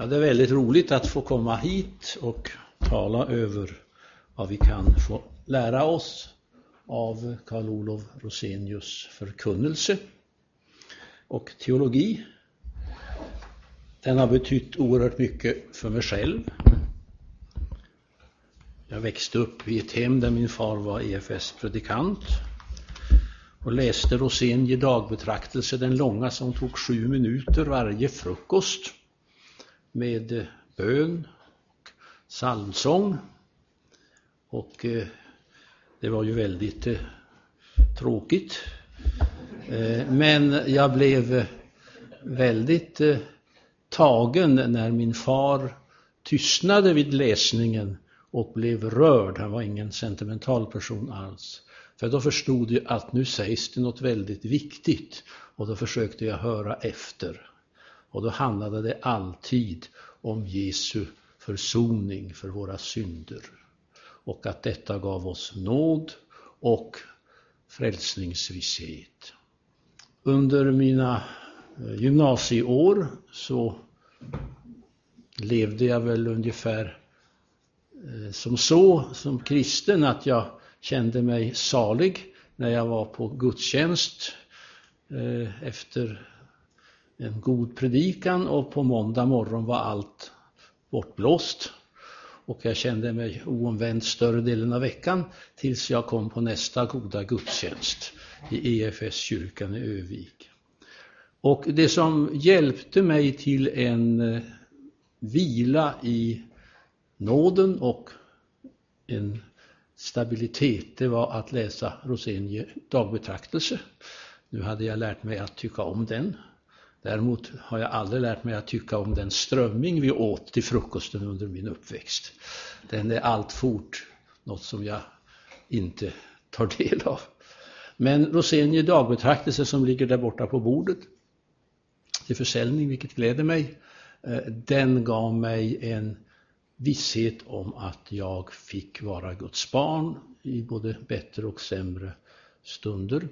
Ja, det är väldigt roligt att få komma hit och tala över vad vi kan få lära oss av Karl Olof Rosenius förkunnelse och teologi. Den har betytt oerhört mycket för mig själv. Jag växte upp i ett hem där min far var EFS-predikant och läste Rosenius dagbetraktelse, den långa som tog sju minuter varje frukost med eh, bön och psalmsång. Och eh, det var ju väldigt eh, tråkigt. Eh, men jag blev eh, väldigt eh, tagen när min far tystnade vid läsningen och blev rörd. Han var ingen sentimental person alls. För då förstod jag att nu sägs det något väldigt viktigt och då försökte jag höra efter. Och då handlade det alltid om Jesu försoning för våra synder och att detta gav oss nåd och frälsningsvisshet. Under mina eh, gymnasieår så levde jag väl ungefär eh, som så, som kristen, att jag kände mig salig när jag var på gudstjänst eh, efter en god predikan och på måndag morgon var allt bortblåst. Och jag kände mig oomvänd större delen av veckan tills jag kom på nästa goda gudstjänst i EFS-kyrkan i Övik. Och det som hjälpte mig till en eh, vila i nåden och en stabilitet, det var att läsa Rosenie dagbetraktelse. Nu hade jag lärt mig att tycka om den. Däremot har jag aldrig lärt mig att tycka om den strömming vi åt till frukosten under min uppväxt. Den är alltfort något som jag inte tar del av. Men Rosenie dagbetraktelse som ligger där borta på bordet till försäljning, vilket gläder mig, eh, den gav mig en visshet om att jag fick vara Guds barn i både bättre och sämre stunder.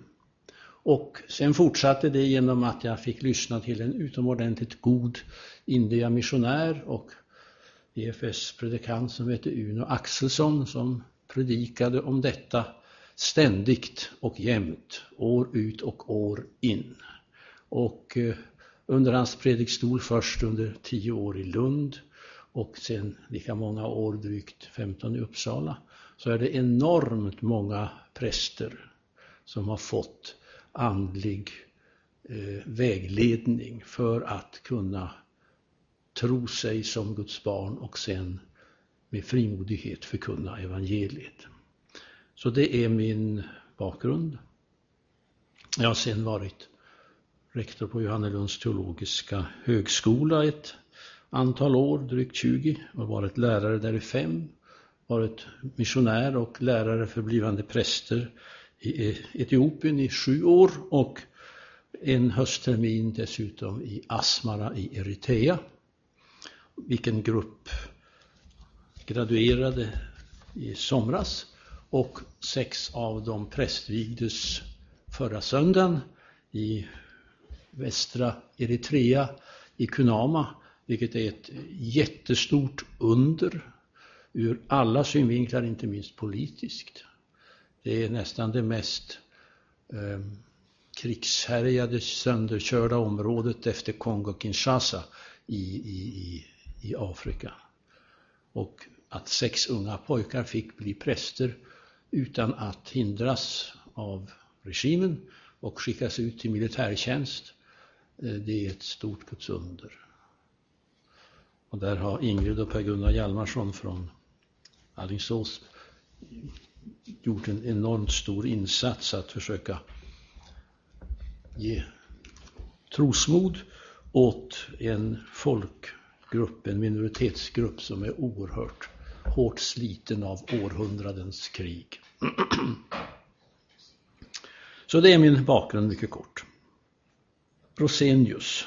Och sen fortsatte det genom att jag fick lyssna till en utomordentligt god india missionär och EFS-predikant som hette Uno Axelsson som predikade om detta ständigt och jämt, år ut och år in. Och eh, under hans predikstol först under tio år i Lund och sen lika många år, drygt 15 i Uppsala, så är det enormt många präster som har fått andlig eh, vägledning för att kunna tro sig som Guds barn och sen med frimodighet förkunna evangeliet. Så det är min bakgrund. Jag har sen varit rektor på Johannelunds teologiska högskola ett antal år, drygt 20, och varit lärare där i fem, varit missionär och lärare för blivande präster i Etiopien i sju år och en hösttermin dessutom i Asmara i Eritrea. Vilken grupp graduerade i somras och sex av dem prästvigdes förra söndagen i västra Eritrea i Kunama, vilket är ett jättestort under ur alla synvinklar, inte minst politiskt. Det är nästan det mest eh, krigshärjade, sönderkörda området efter Kongo-Kinshasa i, i, i Afrika. Och att sex unga pojkar fick bli präster utan att hindras av regimen och skickas ut till militärtjänst, eh, det är ett stort Guds under. Och där har Ingrid och Per-Gunnar Hjalmarsson från Alingsås gjort en enormt stor insats att försöka ge trosmod åt en folkgrupp, en minoritetsgrupp som är oerhört hårt sliten av århundradens krig. Så det är min bakgrund mycket kort. Rosenius,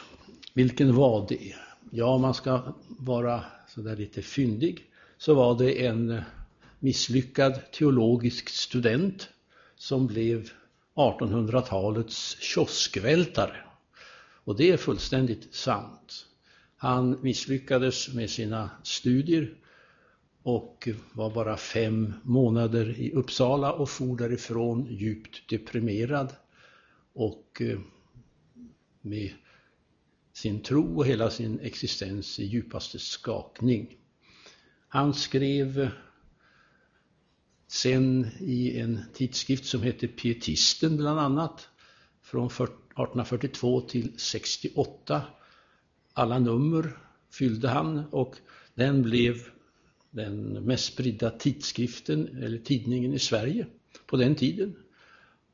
vilken var det? Ja, om man ska vara sådär lite fyndig så var det en misslyckad teologisk student som blev 1800-talets kioskvältare. Och det är fullständigt sant. Han misslyckades med sina studier och var bara fem månader i Uppsala och for därifrån djupt deprimerad och eh, med sin tro och hela sin existens i djupaste skakning. Han skrev sen i en tidskrift som heter Pietisten bland annat från 1842 till 68. Alla nummer fyllde han och den blev den mest spridda tidskriften eller tidningen i Sverige på den tiden.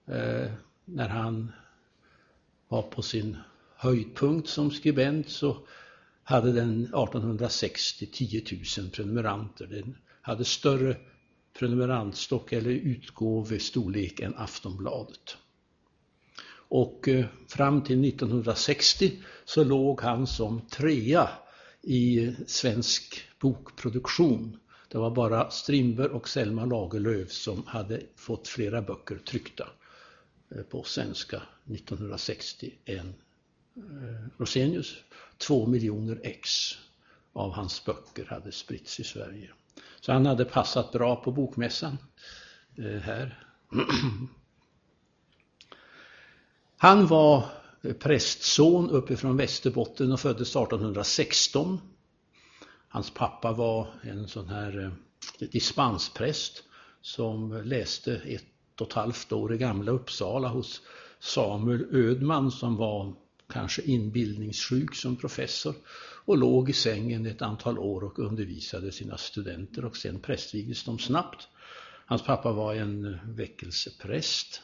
Eh, när han var på sin höjdpunkt som skribent så hade den 1860 10 000 prenumeranter. Den hade större prenumerantstock eller utgåvestorlek än Aftonbladet. Och eh, fram till 1960 så låg han som trea i svensk bokproduktion. Det var bara Strindberg och Selma Lagerlöf som hade fått flera böcker tryckta eh, på svenska 1960 än eh, Rosenius. Två miljoner ex av hans böcker hade spritts i Sverige. Så han hade passat bra på bokmässan eh, här. Han var eh, prästson uppifrån Västerbotten och föddes 1816. Hans pappa var en sån här eh, dispenspräst som läste ett och ett halvt år i gamla Uppsala hos Samuel Ödman som var kanske inbildningssjuk som professor och låg i sängen ett antal år och undervisade sina studenter och sen prästvigdes de snabbt. Hans pappa var en väckelsepräst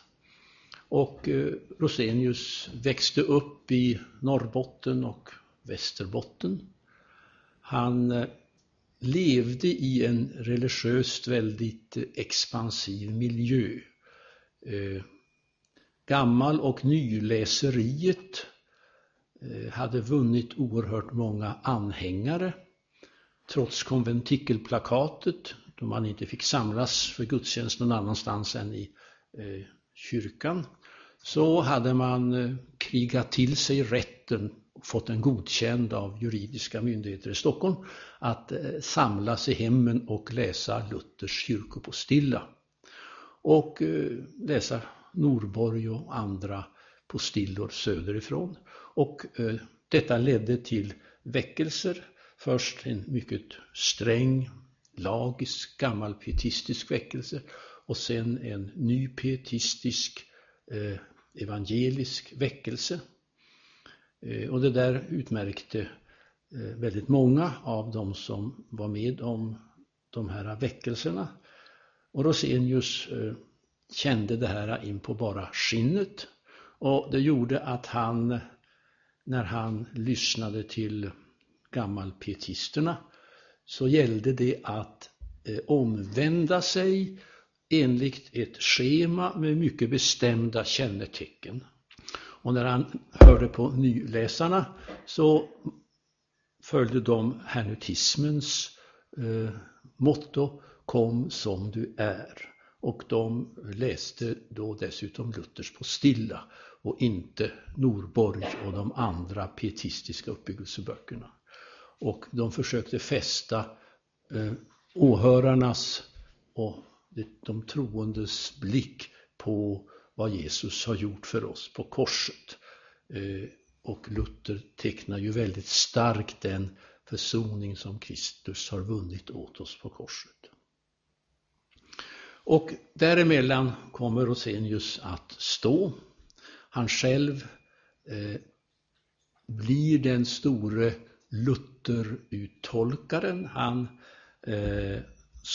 och eh, Rosenius växte upp i Norrbotten och Västerbotten. Han eh, levde i en religiöst väldigt eh, expansiv miljö. Gammal och nyläseriet Eh, hade vunnit oerhört många anhängare. Trots konventikelplakatet, då man inte fick samlas för gudstjänst någon annanstans än i eh, kyrkan, så hade man eh, krigat till sig rätten och fått den godkänd av juridiska myndigheter i Stockholm att eh, samlas i hemmen och läsa Luthers kyrkopostilla. Och eh, läsa Norborg och andra postillor söderifrån. Och eh, detta ledde till väckelser. Först en mycket sträng, lagisk, gammal pietistisk väckelse och sen en ny pietistisk eh, evangelisk väckelse. Eh, och det där utmärkte eh, väldigt många av de som var med om de här väckelserna. Och Rosenius eh, kände det här in på bara skinnet och det gjorde att han, när han lyssnade till gammalpietisterna, så gällde det att eh, omvända sig enligt ett schema med mycket bestämda kännetecken. Och när han hörde på nyläsarna så följde de hernutismens eh, motto Kom som du är. Och de läste då dessutom Luthers på stilla och inte Norborg och de andra pietistiska uppbyggelseböckerna. Och de försökte fästa eh, åhörarnas och de troendes blick på vad Jesus har gjort för oss på korset. Eh, och Luther tecknar ju väldigt starkt den försoning som Kristus har vunnit åt oss på korset. Och däremellan kommer Rosenius att stå. Han själv eh, blir den store Luther-uttolkaren. Han eh,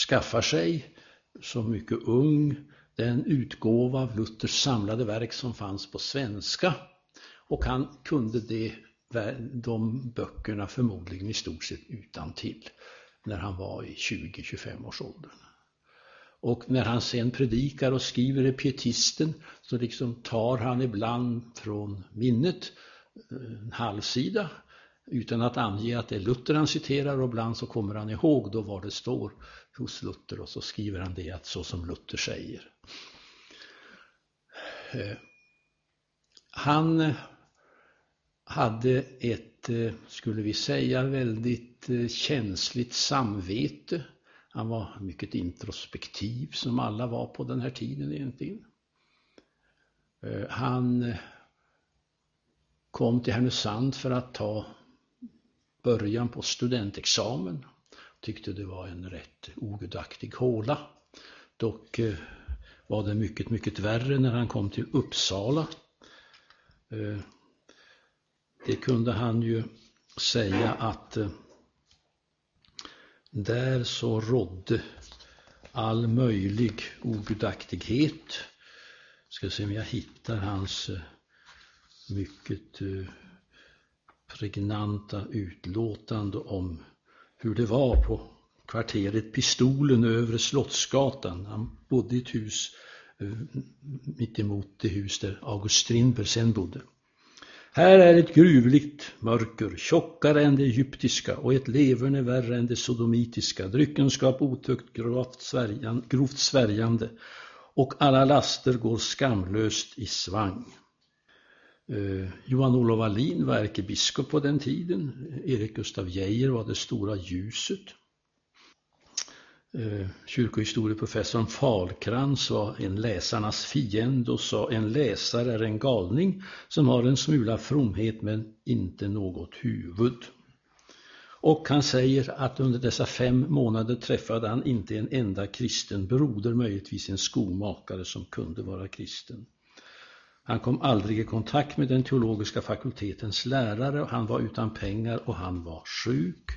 skaffar sig som mycket ung den utgåva av Luthers samlade verk som fanns på svenska. Och han kunde det, de böckerna förmodligen i stort sett utan till när han var i 20-25 års åldern. Och när han sen predikar och skriver i Pietisten så liksom tar han ibland från minnet eh, en halvsida utan att ange att det är Luther han citerar och ibland så kommer han ihåg då vad det står hos Luther och så skriver han det att så som Luther säger. Eh, han hade ett eh, skulle vi säga, väldigt känsligt samvete. Han var mycket introspektiv som alla var på den här tiden egentligen. Eh, han eh, kom till Härnösand för att ta början på studentexamen. Tyckte det var en rätt ogudaktig håla. Dock eh, var det mycket, mycket värre när han kom till Uppsala. Det kunde han ju säga att där så rådde all möjlig ogudaktighet. Ska se om jag hittar hans eh, mycket eh, pregnanta utlåtande om hur det var på kvarteret Pistolen över Slottsgatan. Han bodde i ett hus eh, mitt emot det hus där August Strindberg sen bodde. Här är ett gruvligt mörker, tjockare än det egyptiska och ett leverne värre än det sodomitiska, dryckenskap otukt grovt, svärjan, grovt svärjande och alla laster går skamlöst i svang. Eh, Johan Olof Wallin var ärkebiskop på den tiden. Erik Gustaf Geijer var det stora ljuset. Eh, Kyrkohistorieprofessorn Falkrans var en läsarnas fiende och sa en läsare är en galning som har en smula fromhet men inte något huvud. Och han säger att under dessa fem månader träffade han inte en enda kristen broder, möjligtvis en skomakare som kunde vara kristen. Han kom aldrig i kontakt med den teologiska fakultetens lärare och han var utan pengar och han var sjuk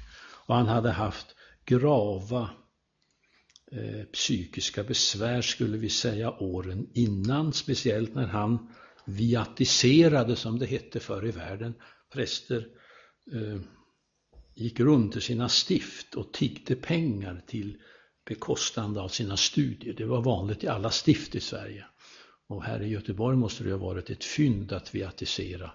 och han hade haft grava Eh, psykiska besvär skulle vi säga åren innan, speciellt när han viatiserade som det hette förr i världen. Präster eh, gick runt i sina stift och tiggde pengar till bekostande av sina studier. Det var vanligt i alla stift i Sverige. Och här i Göteborg måste det ha varit ett fynd att viatisera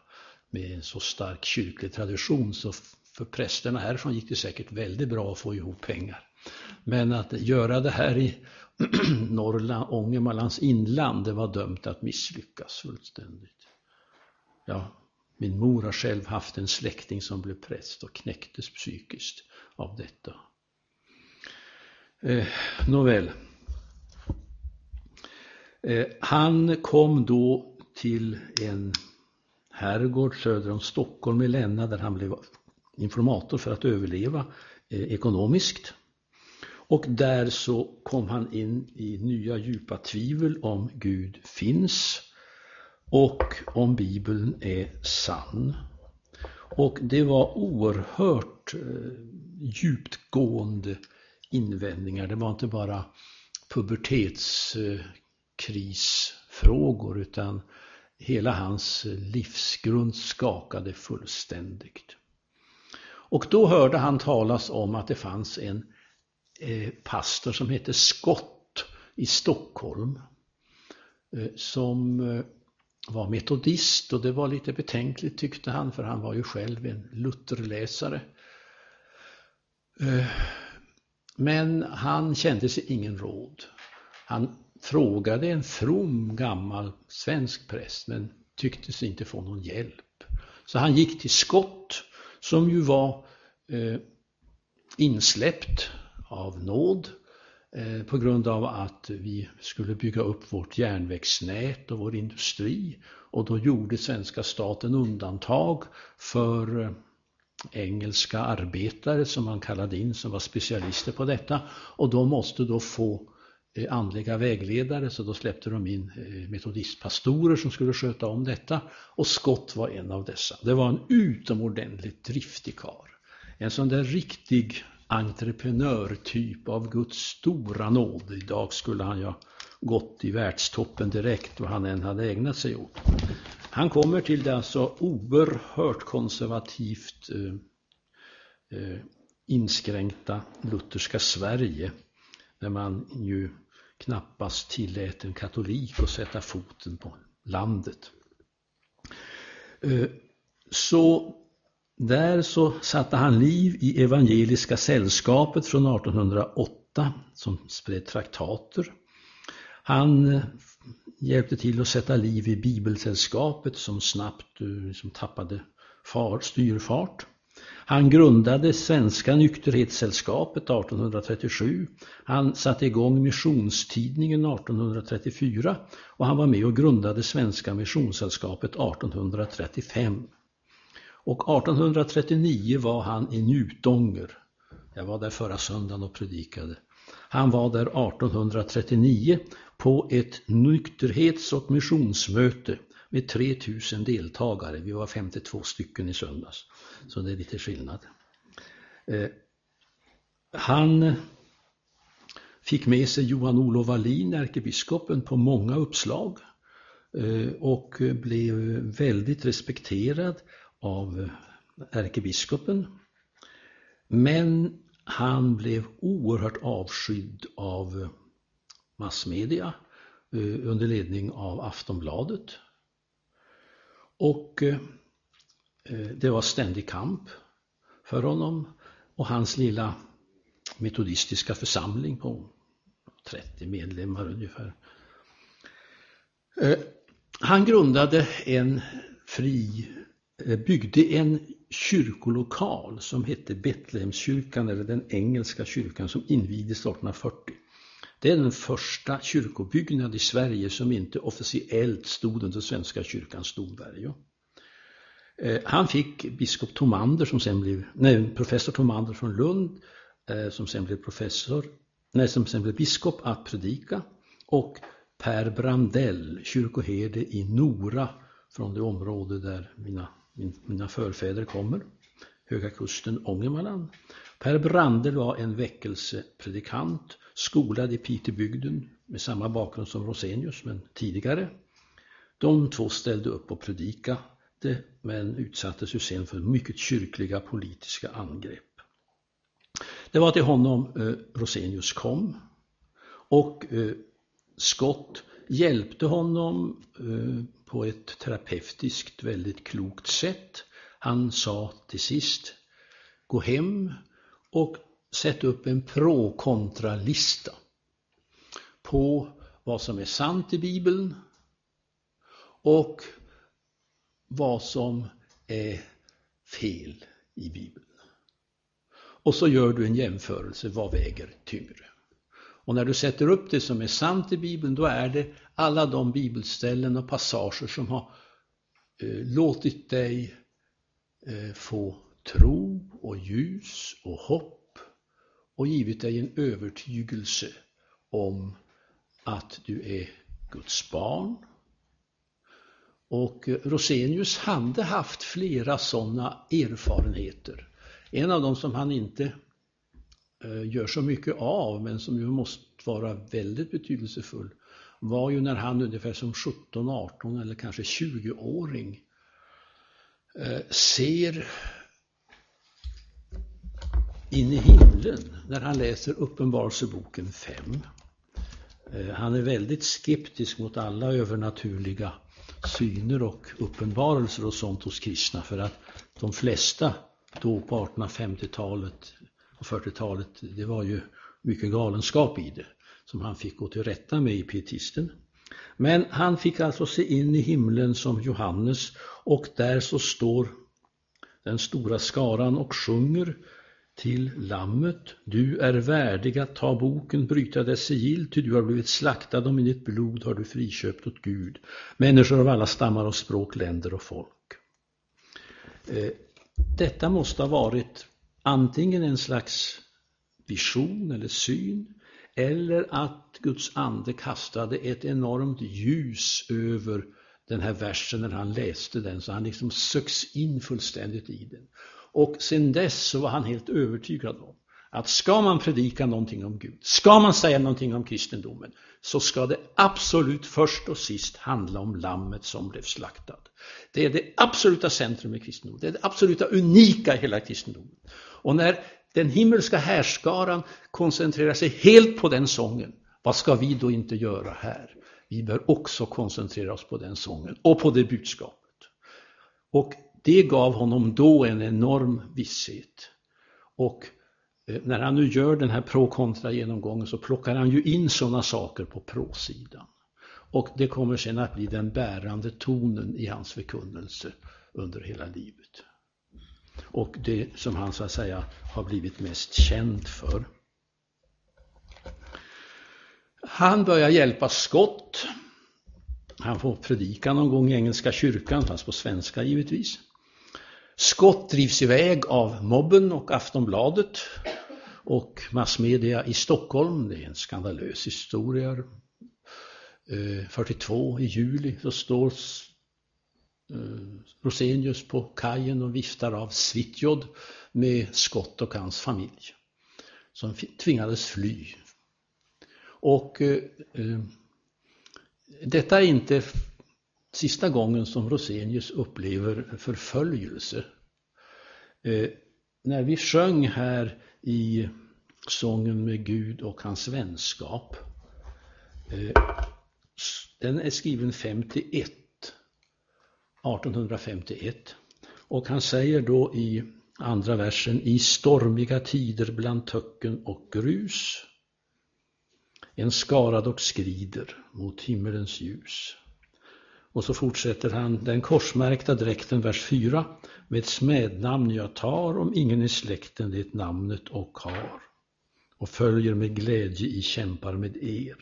med en så stark kyrklig tradition så för prästerna härifrån gick det säkert väldigt bra att få ihop pengar. Men att göra det här i Norrland, Ångermanlands inland, det var dömt att misslyckas fullständigt. Ja, min mor har själv haft en släkting som blev präst och knäcktes psykiskt av detta. Eh, nåväl. Eh, han kom då till en herrgård söder om Stockholm i Länna där han blev informator för att överleva eh, ekonomiskt. Och där så kom han in i nya djupa tvivel om Gud finns och om Bibeln är sann. Och det var oerhört djuptgående djupgående invändningar. Det var inte bara pubertetskrisfrågor utan hela hans livsgrund skakade fullständigt. Och då hörde han talas om att det fanns en Eh, pastor som hette Scott i Stockholm eh, som eh, var metodist och det var lite betänkligt tyckte han för han var ju själv en Lutherläsare. Men han kände sig ingen råd. Han frågade en from gammal svensk präst men tyckte sig inte få någon hjälp. Så han gick till Scott som ju var insläppt av nåd eh, på grund av att vi skulle bygga upp vårt järnvägsnät och vår industri. Och då gjorde svenska staten undantag för eh, engelska arbetare som man kallade in som var specialister på detta och de måste då få eh, andliga vägledare så då släppte de in metodistpastorer som skulle sköta om detta och Scott var en av dessa. Det var en utomordentligt driftig kar. En sån där riktig entreprenörtyp av Guds stora nåd. Idag skulle han ju ha gått i världstoppen direkt vad han än hade ägnat sig åt. Han kommer till det alltså oerhört konservativt eh, eh, inskränkta lutherska Sverige där man ju knappast tillät en katolik att sätta foten på landet. Eh, så där så satte han liv i Evangeliska sällskapet från 1808 som spred traktater. Han eh, hjälpte till att sätta liv i Bibelsällskapet som snabbt som tappade far, styrfart. Han grundade Svenska nykterhetssällskapet 1837. Han satte igång Missionstidningen 1834 och han var med och grundade Svenska Missionssällskapet 1835. Och 1839 var han i Njutånger. Jag var där förra söndagen och predikade. Han var där 1839 på ett nykterhets och missionsmöte med 3000 deltagare. Vi var 52 stycken i söndags, så det är lite skillnad. Eh, han fick med sig Johan-Olof Wallin, ärkebiskopen, på många uppslag eh, och blev väldigt respekterad av eh, ärkebiskopen. Men han blev oerhört avskydd av eh, massmedia eh, under ledning av Aftonbladet. Och det var ständig kamp för honom och hans lilla metodistiska församling på 30 medlemmar ungefär. Han grundade en fri, Eh, byggde en kyrkolokal som hette Betlehemskyrkan eller den engelska kyrkan som invigdes 1840. Det är den första kyrkobyggnad i Sverige som inte officiellt stod under Svenska kyrkans domvärjo. Eh, han fick biskop Tomander som sen blev, nej, professor Tomander från Lund eh, som sen blev professor, nej, som sen blev biskop att predika och Per Brandell, kyrkoherde i Nora från det område där mina, mina förfäder kommer, Höga Kusten, Ångermanland. Per Brandel var en väckelsepredikant skolad i Pitebygden, med samma bakgrund som Rosenius, men tidigare. De två ställde upp och predikade men utsattes ju sen för mycket kyrkliga politiska angrepp. Det var till honom eh, Rosenius kom och eh, Scott hjälpte honom eh, på ett terapeutiskt väldigt klokt sätt. Han sa till sist, gå hem och sätt upp en pro-kontra-lista på vad som är sant i Bibeln och vad som är fel i Bibeln. Och så gör du en jämförelse, vad väger tyngre? Och när du sätter upp det som är sant i Bibeln, då är det alla de bibelställen och passager som har eh, låtit dig eh, få tro och ljus och hopp och givit dig en övertygelse om att du är Guds barn. Och eh, Rosenius hade haft flera sådana erfarenheter. En av dem som han inte eh, gör så mycket av, men som ju måste vara väldigt betydelsefull, var ju när han ungefär som 17, 18 eller kanske 20-åring eh, ser in i himlen när han läser Uppenbarelseboken 5. Eh, han är väldigt skeptisk mot alla övernaturliga syner och uppenbarelser och sånt hos kristna för att de flesta då på 1850-talet och 40-talet, det var ju mycket galenskap i det som han fick gå till rätta med i pietisten. Men han fick alltså se in i himlen som Johannes och där så står den stora skaran och sjunger till Lammet, du är värdig att ta boken, bryta dess sigill, ty du har blivit slaktad och med ditt blod har du friköpt åt Gud, människor av alla stammar och språk, länder och folk. Eh, detta måste ha varit antingen en slags vision eller syn, eller att Guds ande kastade ett enormt ljus över den här versen när han läste den, så han liksom söks in fullständigt i den. Och sen dess så var han helt övertygad om att ska man predika någonting om Gud, ska man säga någonting om kristendomen, så ska det absolut först och sist handla om lammet som blev slaktad. Det är det absoluta centrum i kristendomen, det är det absoluta unika i hela kristendomen. Och när den himmelska härskaran koncentrerar sig helt på den sången, vad ska vi då inte göra här? Vi bör också koncentrera oss på den sången och på det budskapet. Och det gav honom då en enorm visshet. Och eh, när han nu gör den här pro-kontra genomgången så plockar han ju in sådana saker på pro-sidan. Och det kommer sen att bli den bärande tonen i hans förkunnelse under hela livet och det som han så att säga har blivit mest känd för. Han börjar hjälpa Scott. Han får predika någon gång i Engelska kyrkan, fast på svenska givetvis. Scott drivs iväg av mobben och Aftonbladet och massmedia i Stockholm. Det är en skandalös historia. Eh, 42 i juli så står Eh, Rosenius på kajen och viftar av Svitjod med Scott och hans familj som tvingades fly. Och eh, eh detta är inte sista gången som Rosenius upplever förföljelse. Eh, när vi sjöng här i sången med Gud och hans vänskap. Eh, den är skriven 51, 1851. Och han säger då i andra versen, i stormiga tider bland töcken och grus en skarad och skrider mot himmelens ljus. Och så fortsätter han, den korsmärkta dräkten, vers 4, med smednamn jag tar om ingen i släkten det namnet och har och följer med glädje i kämpar med er.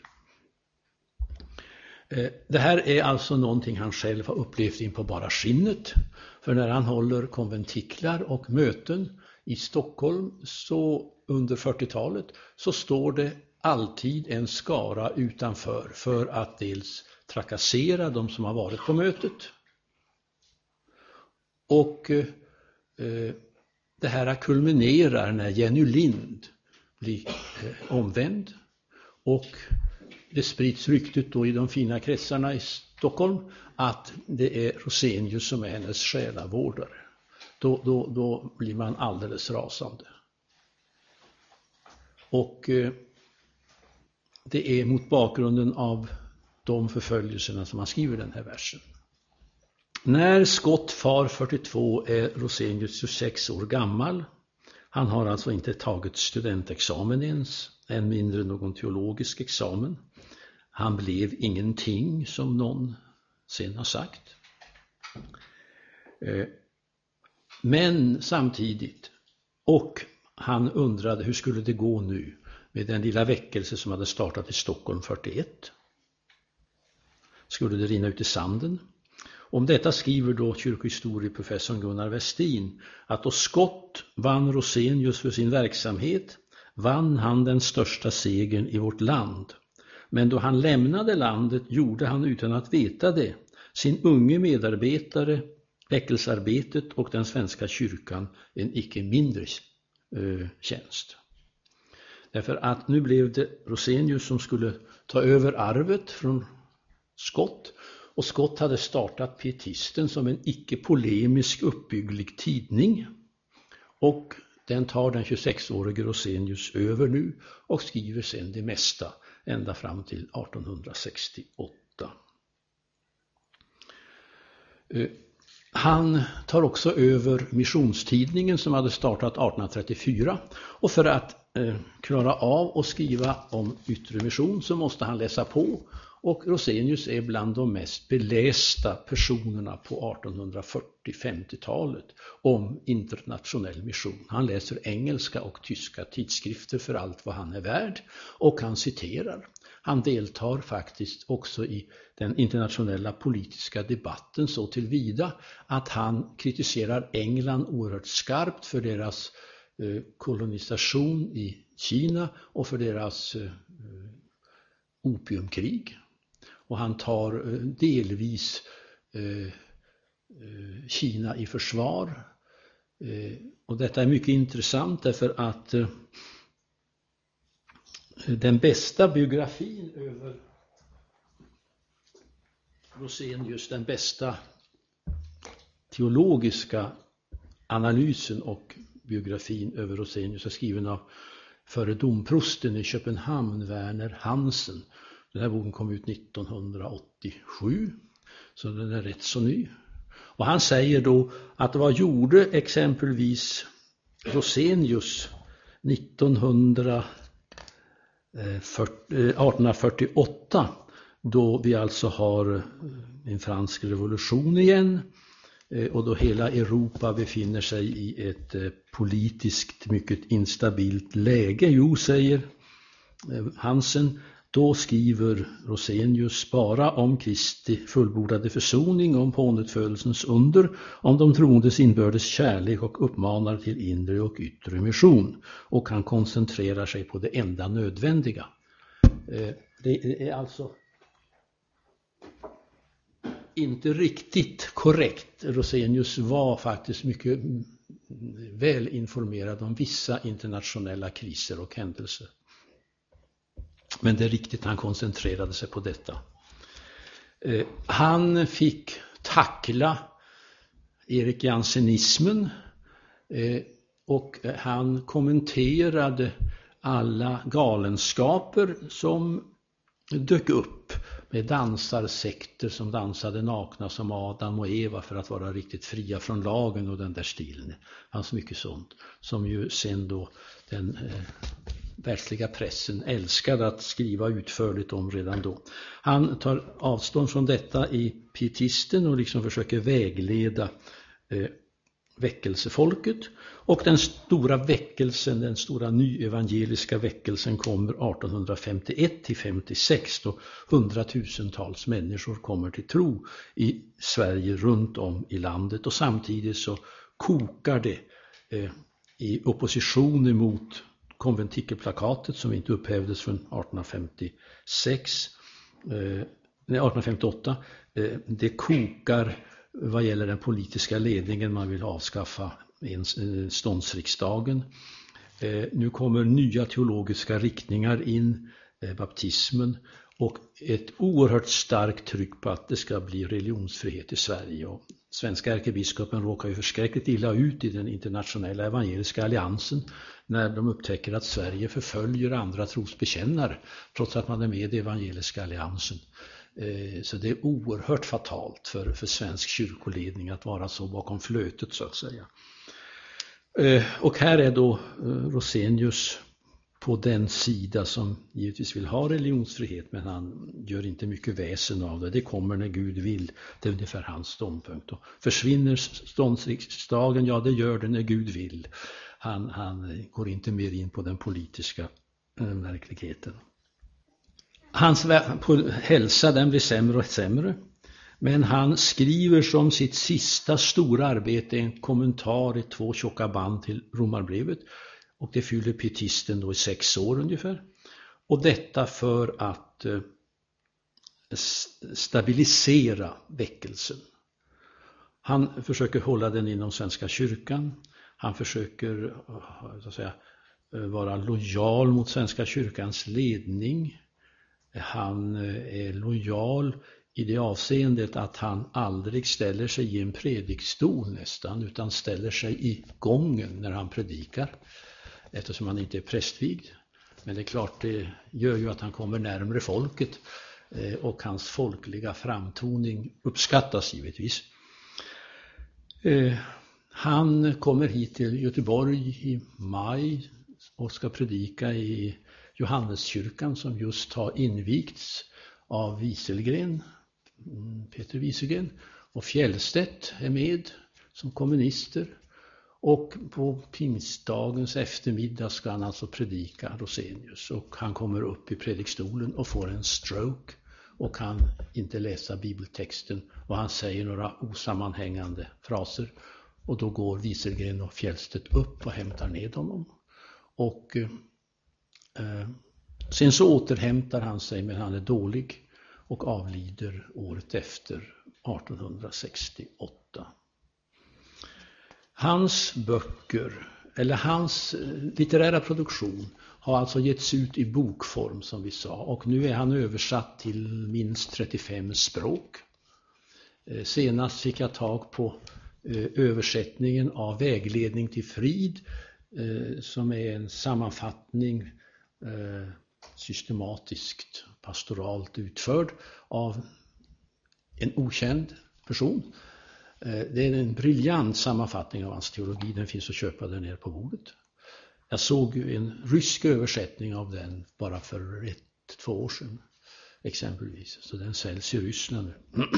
Eh, det här är alltså någonting han själv har upplevt in på bara skinnet. För när han håller konventiklar och möten i Stockholm så under 40-talet så står det alltid en skara utanför för att dels trakassera de som har varit på mötet. Och eh, eh det här kulminerar när Jenny Lind blir eh, omvänd och det sprids ryktet då i de fina kretsarna i Stockholm att det är Rosenius som är hennes själavårdare. Då, då, då blir man alldeles rasande. Och eh, det är mot bakgrunden av de förföljelserna som han skriver den här versen. När Scott far 42 är Rosenius 26 år gammal. Han har alltså inte tagit studentexamen ens, än mindre någon teologisk examen. Han blev ingenting som någon sen har sagt. Eh, men samtidigt, och han undrade hur skulle det gå nu med den lilla väckelse som hade startat i Stockholm 41. Skulle det rinna ut i sanden? Om detta skriver då kyrkohistorieprofessorn Gunnar Westin att då Skott vann Rosenius för sin verksamhet vann han den största segern i vårt land. Men då han lämnade landet gjorde han utan att veta det sin unge medarbetare, väckelsearbetet och den svenska kyrkan en icke mindre eh, tjänst. Därför att nu blev det Rosenius som skulle ta över arvet från Skott och Skott hade startat Pietisten som en icke-polemisk uppbygglig tidning. Och den tar den 26-årige Rosenius över nu och skriver sen det mesta ända fram till 1868. Eh, han tar också över Missionstidningen som hade startat 1834 och för att eh, klara av att skriva om yttre mission så måste han läsa på och Rosenius är bland de mest belästa personerna på 1840-50-talet om internationell mission. Han läser engelska och tyska tidskrifter för allt vad han är värd och han citerar. Han deltar faktiskt också i den internationella politiska debatten så tillvida att han kritiserar England oerhört skarpt för deras eh, kolonisation i Kina och för deras eh, eh, opiumkrig. Och han tar eh, delvis eh, eh, Kina i försvar. Och detta är mycket intressant därför att den bästa biografin över Rosenius, den bästa teologiska analysen och biografin över Rosenius är skriven av före domprosten i Köpenhamn, Werner Hansen. Den här boken kom ut 1987, så den är rätt så ny. Och han säger då att vad gjorde exempelvis Rosenius 1900, 1848 eh, eh, då vi alltså har eh, en fransk revolution igen och då hela Europa befinner sig i ett politiskt mycket instabilt läge. Jo, säger Hansen, då skriver Rosenius bara om Kristi fullbordade försoning, om pånyttfödelsens under, om de troendes inbördes kärlek och uppmanar till inre och yttre mission. Och han koncentrerar sig på det enda nödvändiga. Eh, det är alltså inte riktigt korrekt. Rosenius var faktiskt mycket väl informerad om vissa internationella kriser och händelser. Men det är riktigt, han koncentrerade sig på detta. Eh, han fick tackla Erik Jansenismen eh, och han kommenterade alla galenskaper som dök upp med dansarsekter som dansade nakna som Adam och Eva för att vara riktigt fria från lagen och den där stilen. Det fanns mycket sånt som ju sen då den eh, världsliga pressen älskade att skriva utförligt om redan då. Han tar avstånd från detta i pietisten och liksom försöker vägleda eh, väckelsefolket. Och den stora väckelsen, den stora nyevangeliska väckelsen kommer 1851 till 56 då hundratusentals människor kommer till tro i Sverige runt om i landet och samtidigt så kokar det eh, i opposition emot konventikelplakatet som inte upphävdes från 1856, eh, 1858. Eh, det kokar vad gäller den politiska ledningen, man vill avskaffa eh, ståndsriksdagen. Eh, nu kommer nya teologiska riktningar in, eh, baptismen och ett oerhört starkt tryck på att det ska bli religionsfrihet i Sverige. Och svenska ärkebiskopen råkar ju förskräckligt illa ut i den internationella evangeliska alliansen när de upptäcker att Sverige förföljer andra trosbekännare trots att man är med i Evangeliska alliansen. Eh, så det är oerhört fatalt för, för svensk kyrkoledning att vara så bakom flötet så att säga. Eh, och här är då eh, Rosenius på den sida som givetvis vill ha religionsfrihet men han gör inte mycket väsen av det. Det kommer när Gud vill. Det är ungefär hans ståndpunkt. Och försvinner ståndsriksdagen? Ja, det gör det när Gud vill. Han, han går inte mer in på den politiska eh, verkligheten. Hans hälsa den blir sämre och sämre. Men han skriver som sitt sista stora arbete en kommentar i två tjocka band till Romarbrevet. Och det fyller pietisten då i sex år ungefär. Och detta för att eh, stabilisera väckelsen. Han försöker hålla den inom Svenska kyrkan. Han försöker eh, så att säga, eh, vara lojal mot Svenska kyrkans ledning. Han är lojal i det avseendet att han aldrig ställer sig i en predikstol nästan utan ställer sig i gången när han predikar eftersom han inte är prästvigd. Men det är klart, det gör ju att han kommer närmre folket eh, och hans folkliga framtoning uppskattas givetvis. Eh, han kommer hit till Göteborg i maj och ska predika i Johanneskyrkan som just har invigts av Wieselgren, mm, Peter Wieselgren och Fjellstedt är med som kommunister. Och på pingstdagens eftermiddag ska han alltså predika Rosenius och han kommer upp i predikstolen och får en stroke och kan inte läsa bibeltexten och han säger några osammanhängande fraser och då går Wieselgren och Fjellstedt upp och hämtar ned honom. Och eh, sen så återhämtar han sig men han är dålig och avlider året efter 1868. Hans böcker, eller hans eh, litterära produktion har alltså getts ut i bokform som vi sa och nu är han översatt till minst 35 språk. Eh, senast fick jag tag på eh, översättningen av Vägledning till frid som är en sammanfattning systematiskt, pastoralt utförd av en okänd person. Eh, det är en briljant sammanfattning av hans teologi, den finns att köpa där nere på bordet. Jag såg en rysk översättning av den bara för ett, två år sedan exempelvis, så den säljs i Ryssland nu.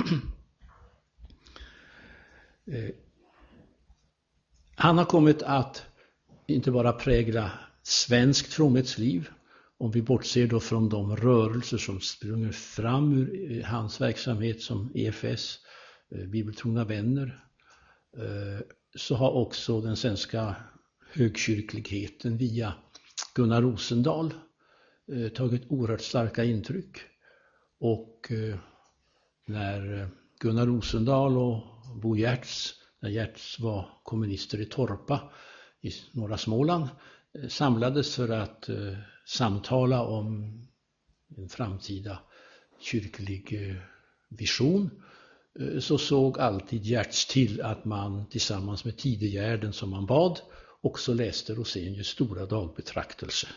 Eh, han har kommit att inte bara prägla svenskt fromhetsliv, om vi bortser då från de rörelser som sprungit fram ur eh, hans verksamhet som EFS, Eh, bibeltrogna vänner, eh, så har också den svenska högkyrkligheten via Gunnar Rosendahl eh, tagit oerhört starka intryck. Och när Gunnar Rosendahl och Bo Giertz, när Giertz var kommunister i Torpa i norra Småland, samlades för att samtala om en framtida kyrklig vision Eh, så såg alltid Giertz till att man tillsammans med Tidegärden som man bad också läste Rosenius stora dagbetraktelse.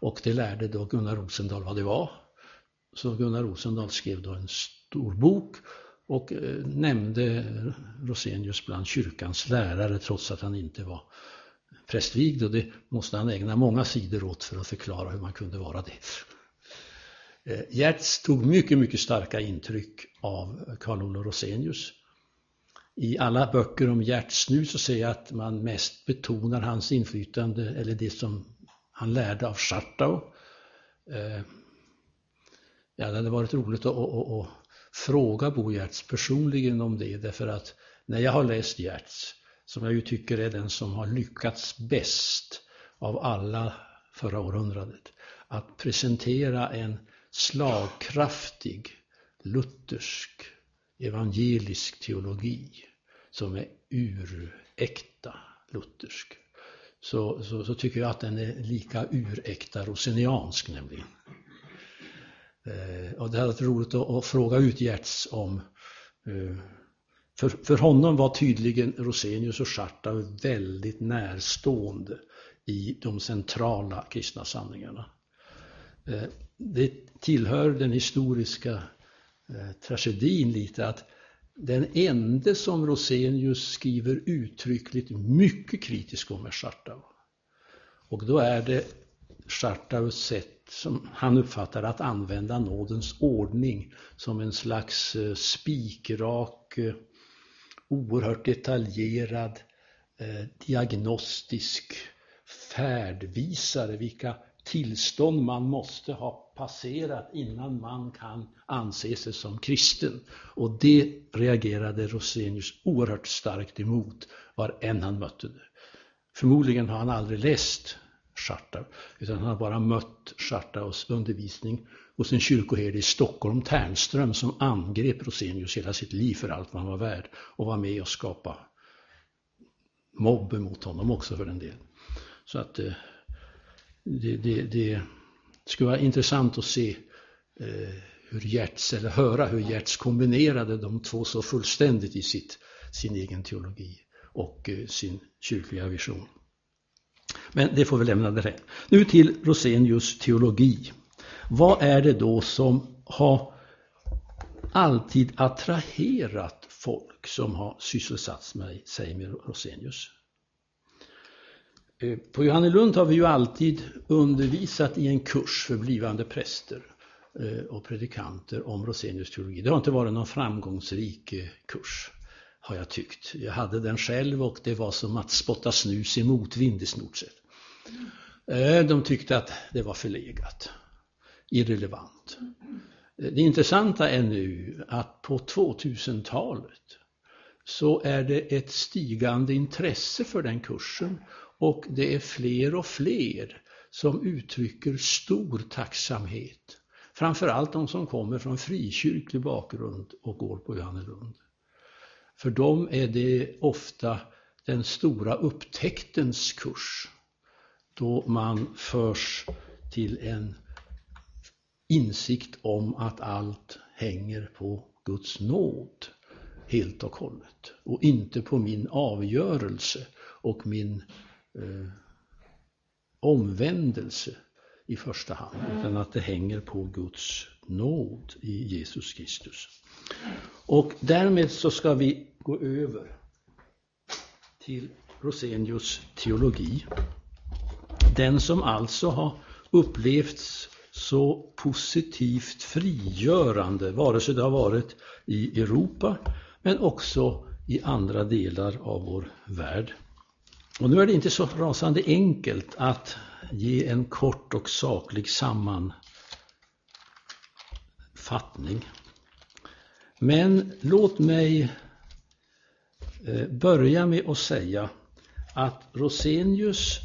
Och det lärde då Gunnar Rosendahl vad det var. Så Gunnar Rosendahl skrev då en stor bok och eh, nämnde Rosenius bland kyrkans lärare trots att han inte var prästvigd och det måste han ägna många sidor åt för att förklara hur man kunde vara det. Eh, Gertz tog mycket, mycket starka intryck av Carl Olof Rosenius i alla böcker om hjärtsnu så ser jag att man mest betonar hans inflytande eller det som han lärde av Schartau. Eh, ja, det hade varit roligt att, att, att fråga Bo Giertz personligen om det därför att när jag har läst Giertz, som jag ju tycker är den som har lyckats bäst av alla förra århundradet, att presentera en slagkraftig luthersk evangelisk teologi som är uräkta luthersk. Så, så, så, tycker jag att den är lika uräkta roseniansk nämligen. Eh, och det hade varit roligt att, att fråga ut Gertz om eh, för, för honom var tydligen Rosenius och Schartau väldigt närstående i de centrala kristna sanningarna. Eh, det tillhör den historiska eh, tragedin lite att den ende som Rosenius skriver uttryckligt mycket kritiskt om är Schartau. Och då är det Schartaus sätt som han uppfattar att använda nådens ordning som en slags eh, spikrak, eh, oerhört detaljerad, eh, diagnostisk färdvisare, vilka tillstånd man måste ha passerat innan man kan anse sig som kristen. Och det reagerade Rosenius oerhört starkt emot var än han mötte det. Förmodligen har han aldrig läst Schartau, utan han har bara mött Schartaus undervisning hos en kyrkoherde i Stockholm, Ternström, som angrep Rosenius hela sitt liv för allt vad han var värd och var med och skapa mobb mot honom också för den delen. Så att eh, det, det, det skulle vara intressant att se eh, hur Gertz, eller höra hur Gertz kombinerade de två så fullständigt i sitt, sin egen teologi och eh, sin kyrkliga vision. Men det får vi lämna därhän. Nu till Rosenius teologi. Vad är det då som har alltid attraherat folk som har sysselsatt sig med Rosenius? Eh, på Johannelund har vi ju alltid undervisat i en kurs för blivande präster eh, och predikanter om Rosenius teologi. Det har inte varit någon framgångsrik eh, kurs, har jag tyckt. Jag hade den själv och det var som att spotta snus i motvind i stort sett. De tyckte att det var förlegat, irrelevant. Det intressanta är nu att på 2000-talet så är det ett stigande intresse för den kursen och det är fler och fler som uttrycker stor tacksamhet. Framförallt de som kommer från frikyrklig bakgrund och går på Johannelund. För dem är det ofta den stora upptäcktens kurs. Då man förs till en insikt om att allt hänger på Guds nåd helt och hållet och inte på min avgörelse och min eh, omvändelse i första hand, utan att det hänger på Guds nåd i Jesus Kristus. Och därmed så ska vi gå över till Rosenius teologi. Den som alltså har upplevts så positivt frigörande, vare sig det har varit i Europa men också i andra delar av vår värld. Och nu är det inte så rasande enkelt att ge en kort och saklig sammanfattning. Men låt mig eh, börja med att säga att Rosenius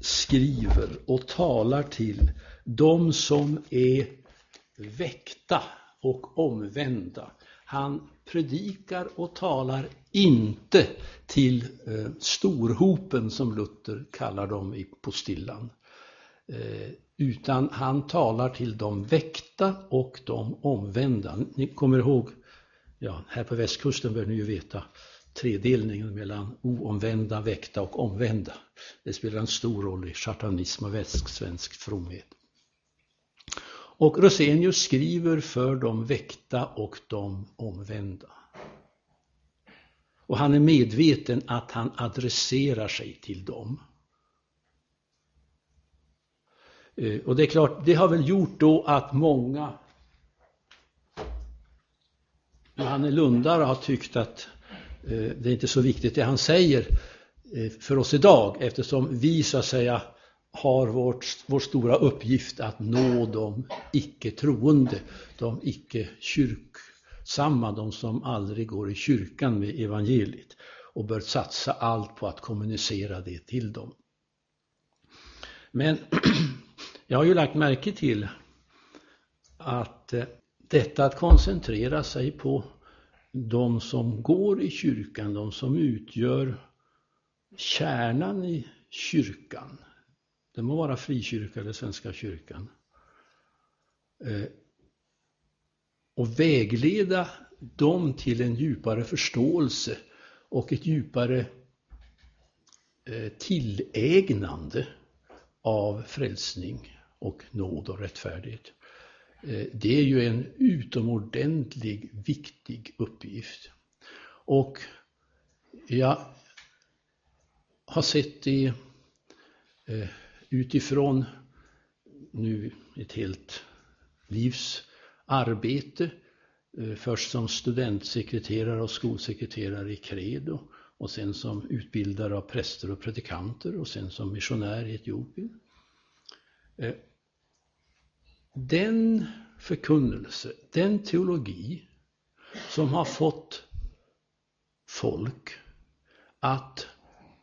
skriver och talar till de som är väckta och omvända. Han predikar och talar inte till eh, storhopen som Luther kallar dem i postillan. Eh, utan han talar till de väckta och de omvända. Ni kommer ihåg, ja, här på västkusten bör ni ju veta tredelningen mellan oomvända, väckta och omvända. Det spelar en stor roll i chartanism och västsvensk fromhet. Och Rosenius skriver för de väckta och de omvända. Och han är medveten att han adresserar sig till dem. Eh, och det är klart, det har väl gjort då att många Johanne Lundare har tyckt att eh, det är inte så viktigt det han säger eh, för oss idag eftersom vi så att säga har vårt, vår stora uppgift att nå de icke troende, de icke kyrksamma, de som aldrig går i kyrkan med evangeliet och bör satsa allt på att kommunicera det till dem. Men jag har ju lagt märke till att eh, detta att koncentrera sig på de som går i kyrkan, de som utgör kärnan i kyrkan, det må vara frikyrka eller Svenska kyrkan. Eh, och vägleda dem till en djupare förståelse och ett djupare eh, tillägnande av frälsning och nåd och rättfärdighet. Eh, det är ju en utomordentlig viktig uppgift. Och jag har sett i utifrån nu ett helt livs arbete. Eh, först som studentsekreterare och skolsekreterare i Credo och sen som utbildare av präster och predikanter och sen som missionär i Etiopien. Eh, den förkunnelse, den teologi som har fått folk att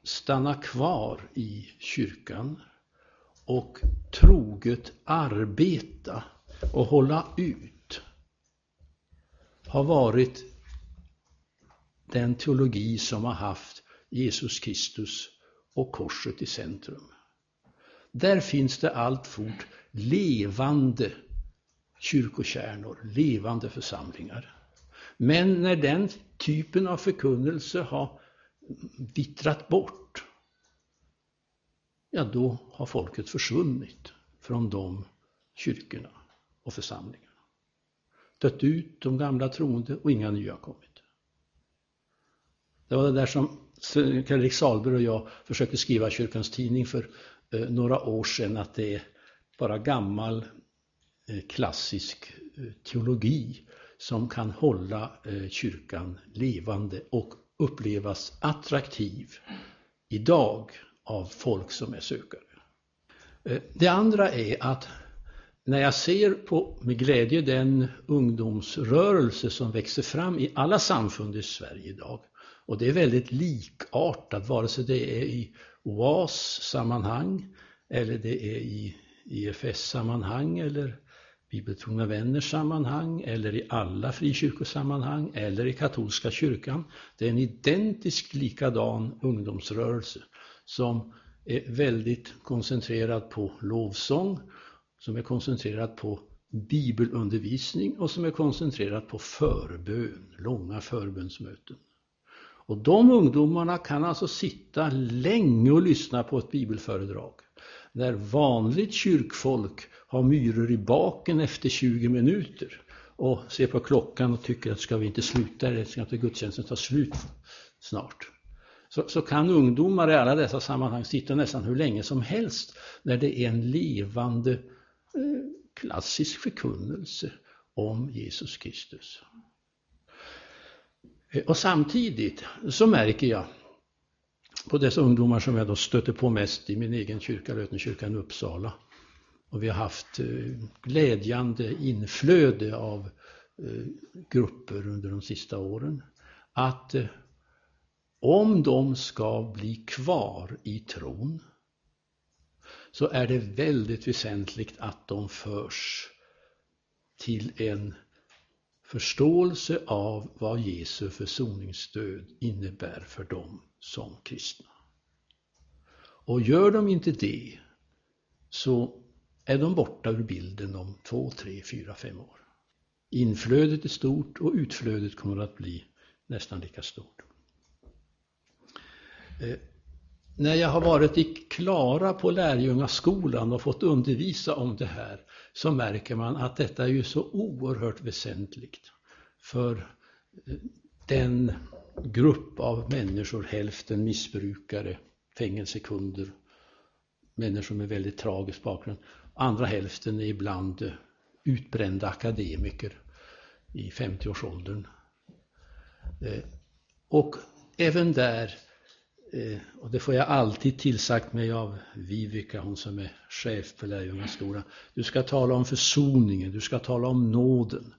stanna kvar i kyrkan och troget arbeta och hålla ut har varit den teologi som har haft Jesus Kristus och korset i centrum. Där finns det alltfort levande kyrkokärnor, levande församlingar. Men när den typen av förkunnelse har vittrat bort ja då har folket försvunnit från de kyrkorna och församlingarna. Dött ut de gamla troende och inga nya har kommit. Det var det där som Karl-Erik Salberg och jag försökte skriva Kyrkans Tidning för eh, några år sedan att det är bara gammal eh, klassisk eh, teologi som kan hålla kyrkan levande och upplevas attraktiv idag av folk som är sökare. Eh, det andra är att när jag ser på med glädje den ungdomsrörelse som växer fram i alla samfund i Sverige idag och det är väldigt likartat vare sig det är i OAS-sammanhang eller det är i IFS-sammanhang eller Bibeltrogna vänners sammanhang eller i alla frikyrkosammanhang eller i katolska kyrkan. Det är en identiskt likadan ungdomsrörelse som är väldigt koncentrerad på lovsång, som är koncentrerad på bibelundervisning och som är koncentrerad på förbön, långa förbönsmöten. Och de ungdomarna kan alltså sitta länge och lyssna på ett bibelföredrag. När vanligt kyrkfolk har myror i baken efter 20 minuter och ser på klockan och tycker att ska vi inte sluta, ska inte gudstjänsten ta slut snart så, så kan ungdomar i alla dessa sammanhang sitta nästan hur länge som helst när det är en levande eh, klassisk förkunnelse om Jesus Kristus. Eh, och samtidigt så märker jag på dessa ungdomar som jag då stöter på mest i min egen kyrka, Lötenkyrkan i Uppsala. Och vi har haft eh, glädjande inflöde av eh, grupper under de sista åren. Att om de ska bli kvar i tron så är det väldigt väsentligt att de förs till en förståelse av vad Jesu försoningsstöd innebär för dem som kristna. Och gör de inte det så är de borta ur bilden om två, tre, fyra, fem år. Inflödet är stort och utflödet kommer att bli nästan lika stort. Eh, när jag har varit i Klara på lärjungaskolan och fått undervisa om det här så märker man att detta är ju så oerhört väsentligt för eh, den grupp av människor, hälften missbrukare, fängelsekunder, människor med väldigt tragisk bakgrund. Andra hälften är ibland eh, utbrända akademiker i 50-årsåldern. Och även där Eh, och det får jag alltid tillsagt mig av Vivica, hon som är chef på Lärjungaskolan. Du ska tala om försoningen, du ska tala om nåden.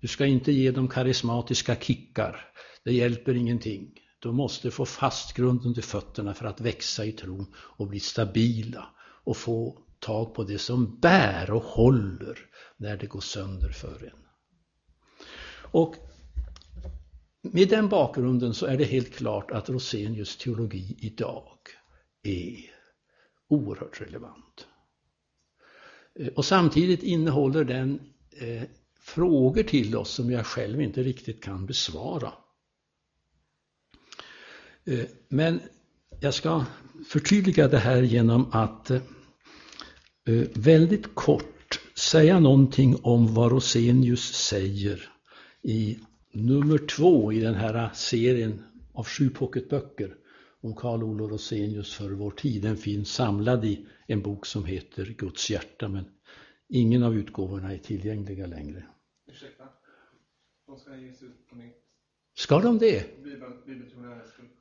Du ska inte ge dem karismatiska kickar. Det hjälper ingenting. De måste få fast grund under fötterna för att växa i tron och bli stabila och få tag på det som bär och håller när det går sönder för en. Och med den bakgrunden så är det helt klart att Rosenius teologi idag är oerhört relevant. Eh, och samtidigt innehåller den eh, frågor till oss som jag själv inte riktigt kan besvara. Eh, men jag ska förtydliga det här genom att eh, eh väldigt kort säga någonting om vad Rosenius säger i nummer två i den här serien av sju pocketböcker om Karl Olof Rosenius för vår tid. Den finns samlad i en bok som heter Guds hjärta men ingen av utgåvorna är tillgängliga längre. Ursäkta? De ska ges ut på nytt? Ska de det?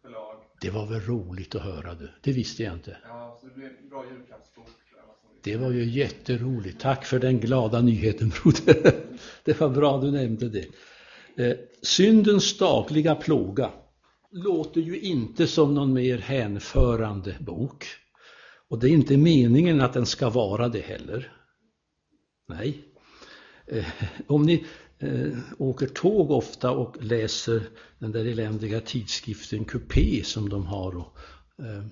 Förlag. Det var väl roligt att höra du. Det visste jag inte. Ja, så det blir en bra julklappsbok. Det var ju jätteroligt. Tack för den glada nyheten broder. Det var bra du nämnde det. Eh, syndens dagliga plåga låter ju inte som någon mer hänförande bok. Och det är inte meningen att den ska vara det heller. Nej. Eh, om ni eh, åker tåg ofta och läser den där eländiga tidskriften Coupé som de har och, eh,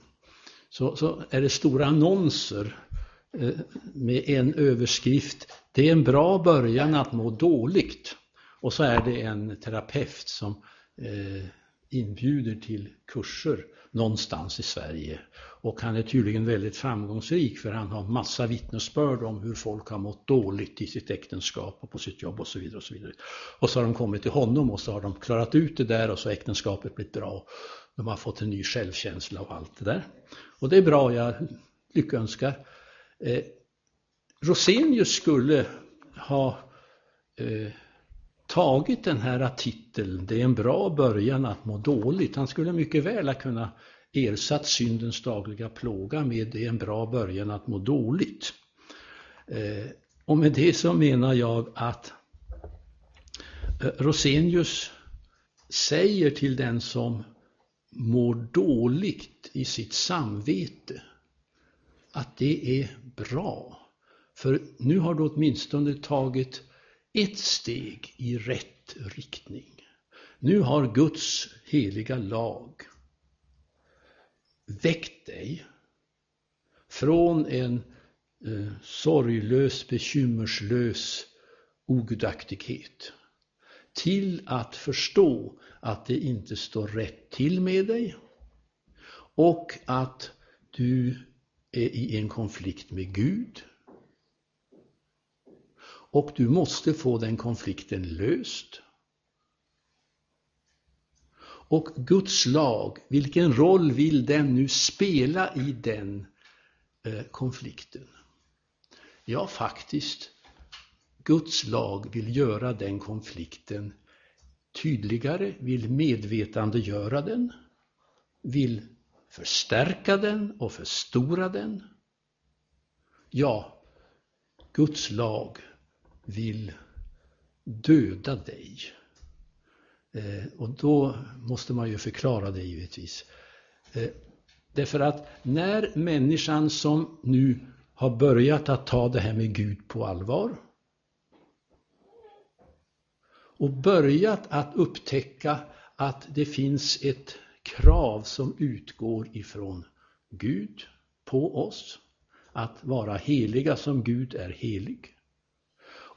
så, så, är det stora annonser eh, med en överskrift. Det är en bra början att må dåligt. Och så är det en terapeut som eh, inbjuder till kurser någonstans i Sverige. Och han är tydligen väldigt framgångsrik för han har massa vittnesbörd om hur folk har mått dåligt i sitt äktenskap och på sitt jobb och så vidare. Och så vidare. Och så har de kommit till honom och så har de klarat ut det där och så har äktenskapet blivit bra. De har fått en ny självkänsla och allt det där. Och det är bra, jag lyckönskar. Eh, Rosenius skulle ha eh, tagit den här titeln, det är en bra början att må dåligt. Han skulle mycket väl ha kunnat ersatt syndens dagliga plåga med det är en bra början att må dåligt. Eh, och med det så menar jag att eh, Rosenius säger till den som mår dåligt i sitt samvete att det är bra. För nu har du åtminstone tagit ett steg i rätt riktning. Nu har Guds heliga lag väckt dig från en eh, sorglös, bekymmerslös ogudaktighet till att förstå att det inte står rätt till med dig och att du är i en konflikt med Gud och du måste få den konflikten löst. Och Guds lag, vilken roll vill den nu spela i den eh, konflikten? Ja, faktiskt, Guds lag vill göra den konflikten tydligare, vill medvetandegöra den, vill förstärka den och förstora den. Ja, Guds lag vill döda dig. Eh, och då måste man ju förklara det givetvis. Eh, därför att när människan som nu har börjat att ta det här med Gud på allvar och börjat att upptäcka att det finns ett krav som utgår ifrån Gud på oss, att vara heliga som Gud är helig.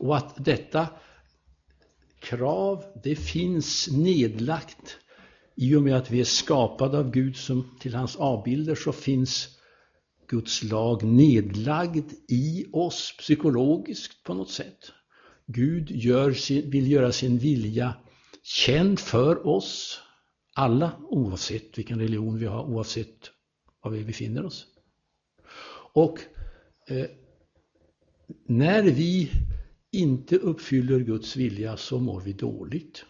Och att detta krav, det finns nedlagt i och med att vi är skapade av Gud som till hans avbilder så finns Guds lag nedlagd i oss psykologiskt på något sätt. Gud gör sin, vill göra sin vilja känd för oss alla oavsett vilken religion vi har, oavsett var vi befinner oss. Och eh, när vi inte uppfyller Guds vilja så mår vi dåligt.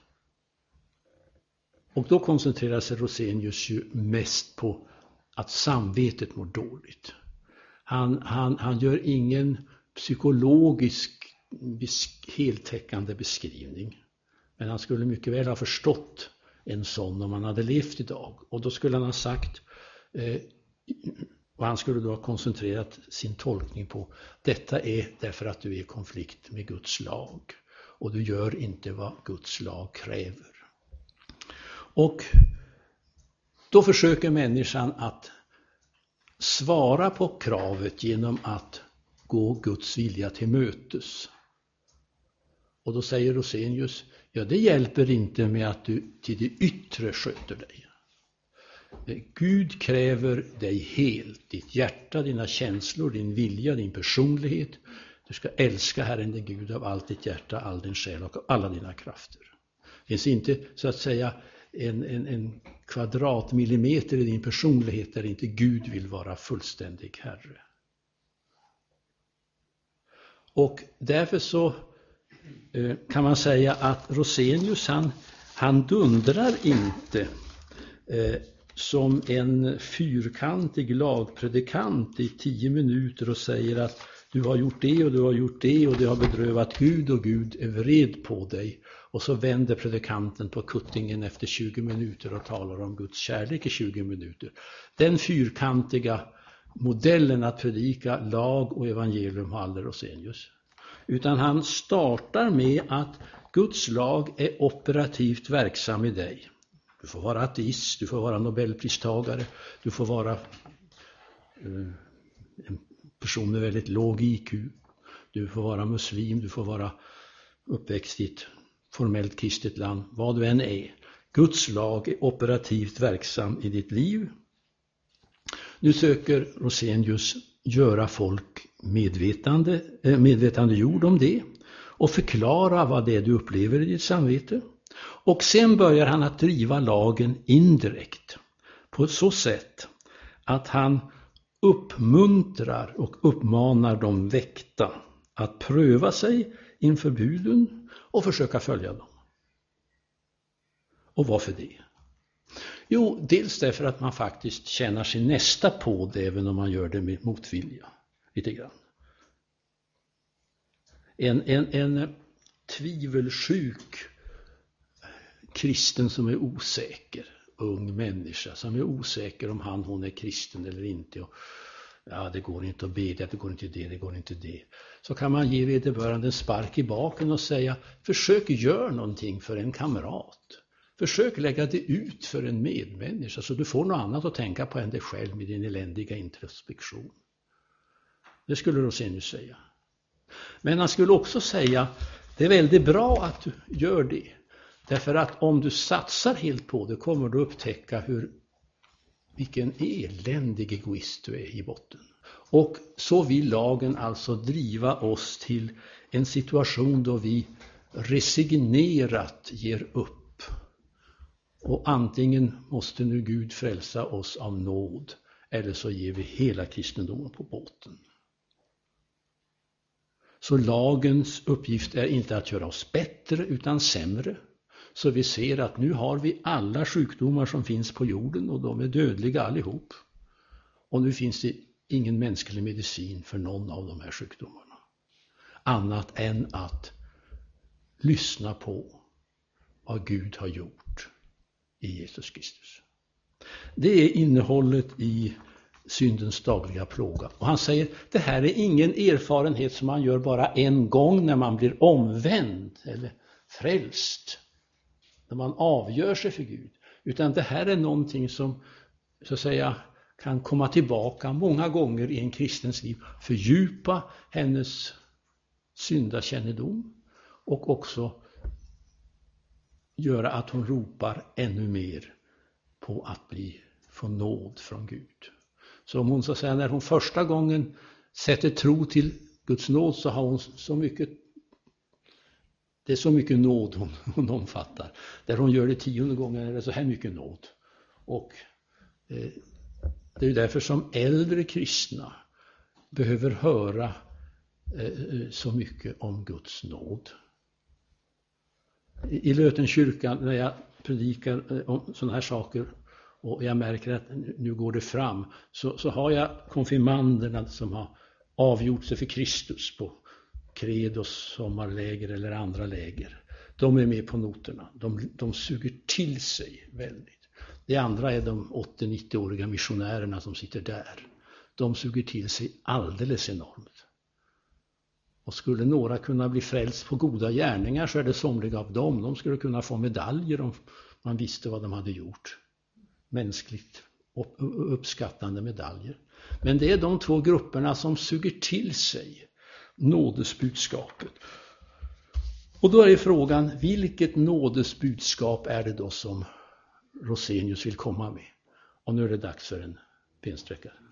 Och då koncentrerar sig Rosenius ju mest på att samvetet mår dåligt. Han, han, han gör ingen psykologisk heltäckande beskrivning. Men han skulle mycket väl ha förstått en sån om han hade levt idag. Och då skulle han ha sagt, eh, och han skulle då ha koncentrerat sin tolkning på, detta är därför att du är i konflikt med Guds lag. Och du gör inte vad Guds lag kräver. Och då försöker människan att svara på kravet genom att gå Guds vilja till mötes. Och då säger Rosenius, ja det hjälper inte med att du till det yttre sköter dig. Gud kräver dig helt, ditt hjärta, dina känslor, din vilja, din personlighet. Du ska älska Herren din Gud av allt ditt hjärta, all din själ och alla dina krafter. Det finns inte så att säga en, en, en kvadratmillimeter i din personlighet där inte Gud vill vara fullständig Herre. Och därför så eh, kan man säga att Rosenius han, han dundrar inte eh, som en fyrkantig lagpredikant i tio minuter och säger att du har gjort det och du har gjort det och du har bedrövat Gud och Gud är vred på dig. Och så vänder predikanten på kuttingen efter 20 minuter och talar om Guds kärlek i 20 minuter. Den fyrkantiga modellen att predika lag och evangelium har aldrig Rosenius. Utan han startar med att Guds lag är operativt verksam i dig. Du får vara ateist, du får vara nobelpristagare, du får vara eh, en person med väldigt låg IQ. Du får vara muslim, du får vara uppväxt i ett formellt kristet land, vad du än är. Guds lag är operativt verksam i ditt liv. Nu söker Rosenius göra folk medvetande, eh, medvetandegjord om det och förklara vad det är du upplever i ditt samvete. Och sen börjar han att driva lagen indirekt på så sätt att han uppmuntrar och uppmanar de väckta att pröva sig inför buden och försöka följa dem. Och varför det? Jo, dels därför att man faktiskt känner sin nästa på det även om man gör det med motvilja. Lite grann. En, en, en tvivelsjuk kristen som är osäker, ung människa som är osäker om han hon är kristen eller inte. Och, ja, det går inte att bedja, det går inte det, det går inte det. Så kan man ge vederbörande en spark i baken och säga, försök gör någonting för en kamrat. Försök lägga det ut för en medmänniska så du får något annat att tänka på än dig själv med din eländiga introspektion. Det skulle Rosenius säga. Men han skulle också säga, det är väldigt bra att du gör det. Därför att om du satsar helt på det kommer du upptäcka hur, vilken eländig egoist du är i botten. Och så vill lagen alltså driva oss till en situation då vi resignerat ger upp. Och antingen måste nu Gud frälsa oss av nåd eller så ger vi hela kristendomen på båten. Så lagens uppgift är inte att göra oss bättre utan sämre. Så vi ser att nu har vi alla sjukdomar som finns på jorden och de är dödliga allihop. Och nu finns det ingen mänsklig medicin för någon av de här sjukdomarna. Annat än att lyssna på vad Gud har gjort i Jesus Kristus. Det är innehållet i syndens dagliga plåga. Och han säger, det här är ingen erfarenhet som man gör bara en gång när man blir omvänd eller frälst. När man avgör sig för Gud. Utan det här är någonting som, så att säga, kan komma tillbaka många gånger i en kristens liv. Fördjupa hennes syndakännedom och också göra att hon ropar ännu mer på att bli, få nåd från Gud. Så om hon så att säga, när hon första gången sätter tro till Guds nåd så har hon så mycket det är så mycket nåd hon, hon omfattar. Där hon gör det tionde gången är det så här mycket nåd. Och eh, det är därför som äldre kristna behöver höra eh, eh, så mycket om Guds nåd. I, i Lötenkyrkan när jag predikar eh, om sådana här saker och jag märker att nu går det fram, så, så har jag konfirmanderna som har avgjort sig för Kristus på Credos sommarläger eller andra läger. De är med på noterna. De, de suger till sig väldigt. Det andra är de 80-90-åriga missionärerna som sitter där. De suger till sig alldeles enormt. Och skulle några kunna bli frälst på goda gärningar så är det somliga av dem. De skulle kunna få medaljer om man visste vad de hade gjort mänskligt uppskattande medaljer. Men det är de två grupperna som suger till sig nådesbudskapet. Och då är frågan, vilket nådesbudskap är det då som Rosenius vill komma med? Och nu är det dags för en bensträckare.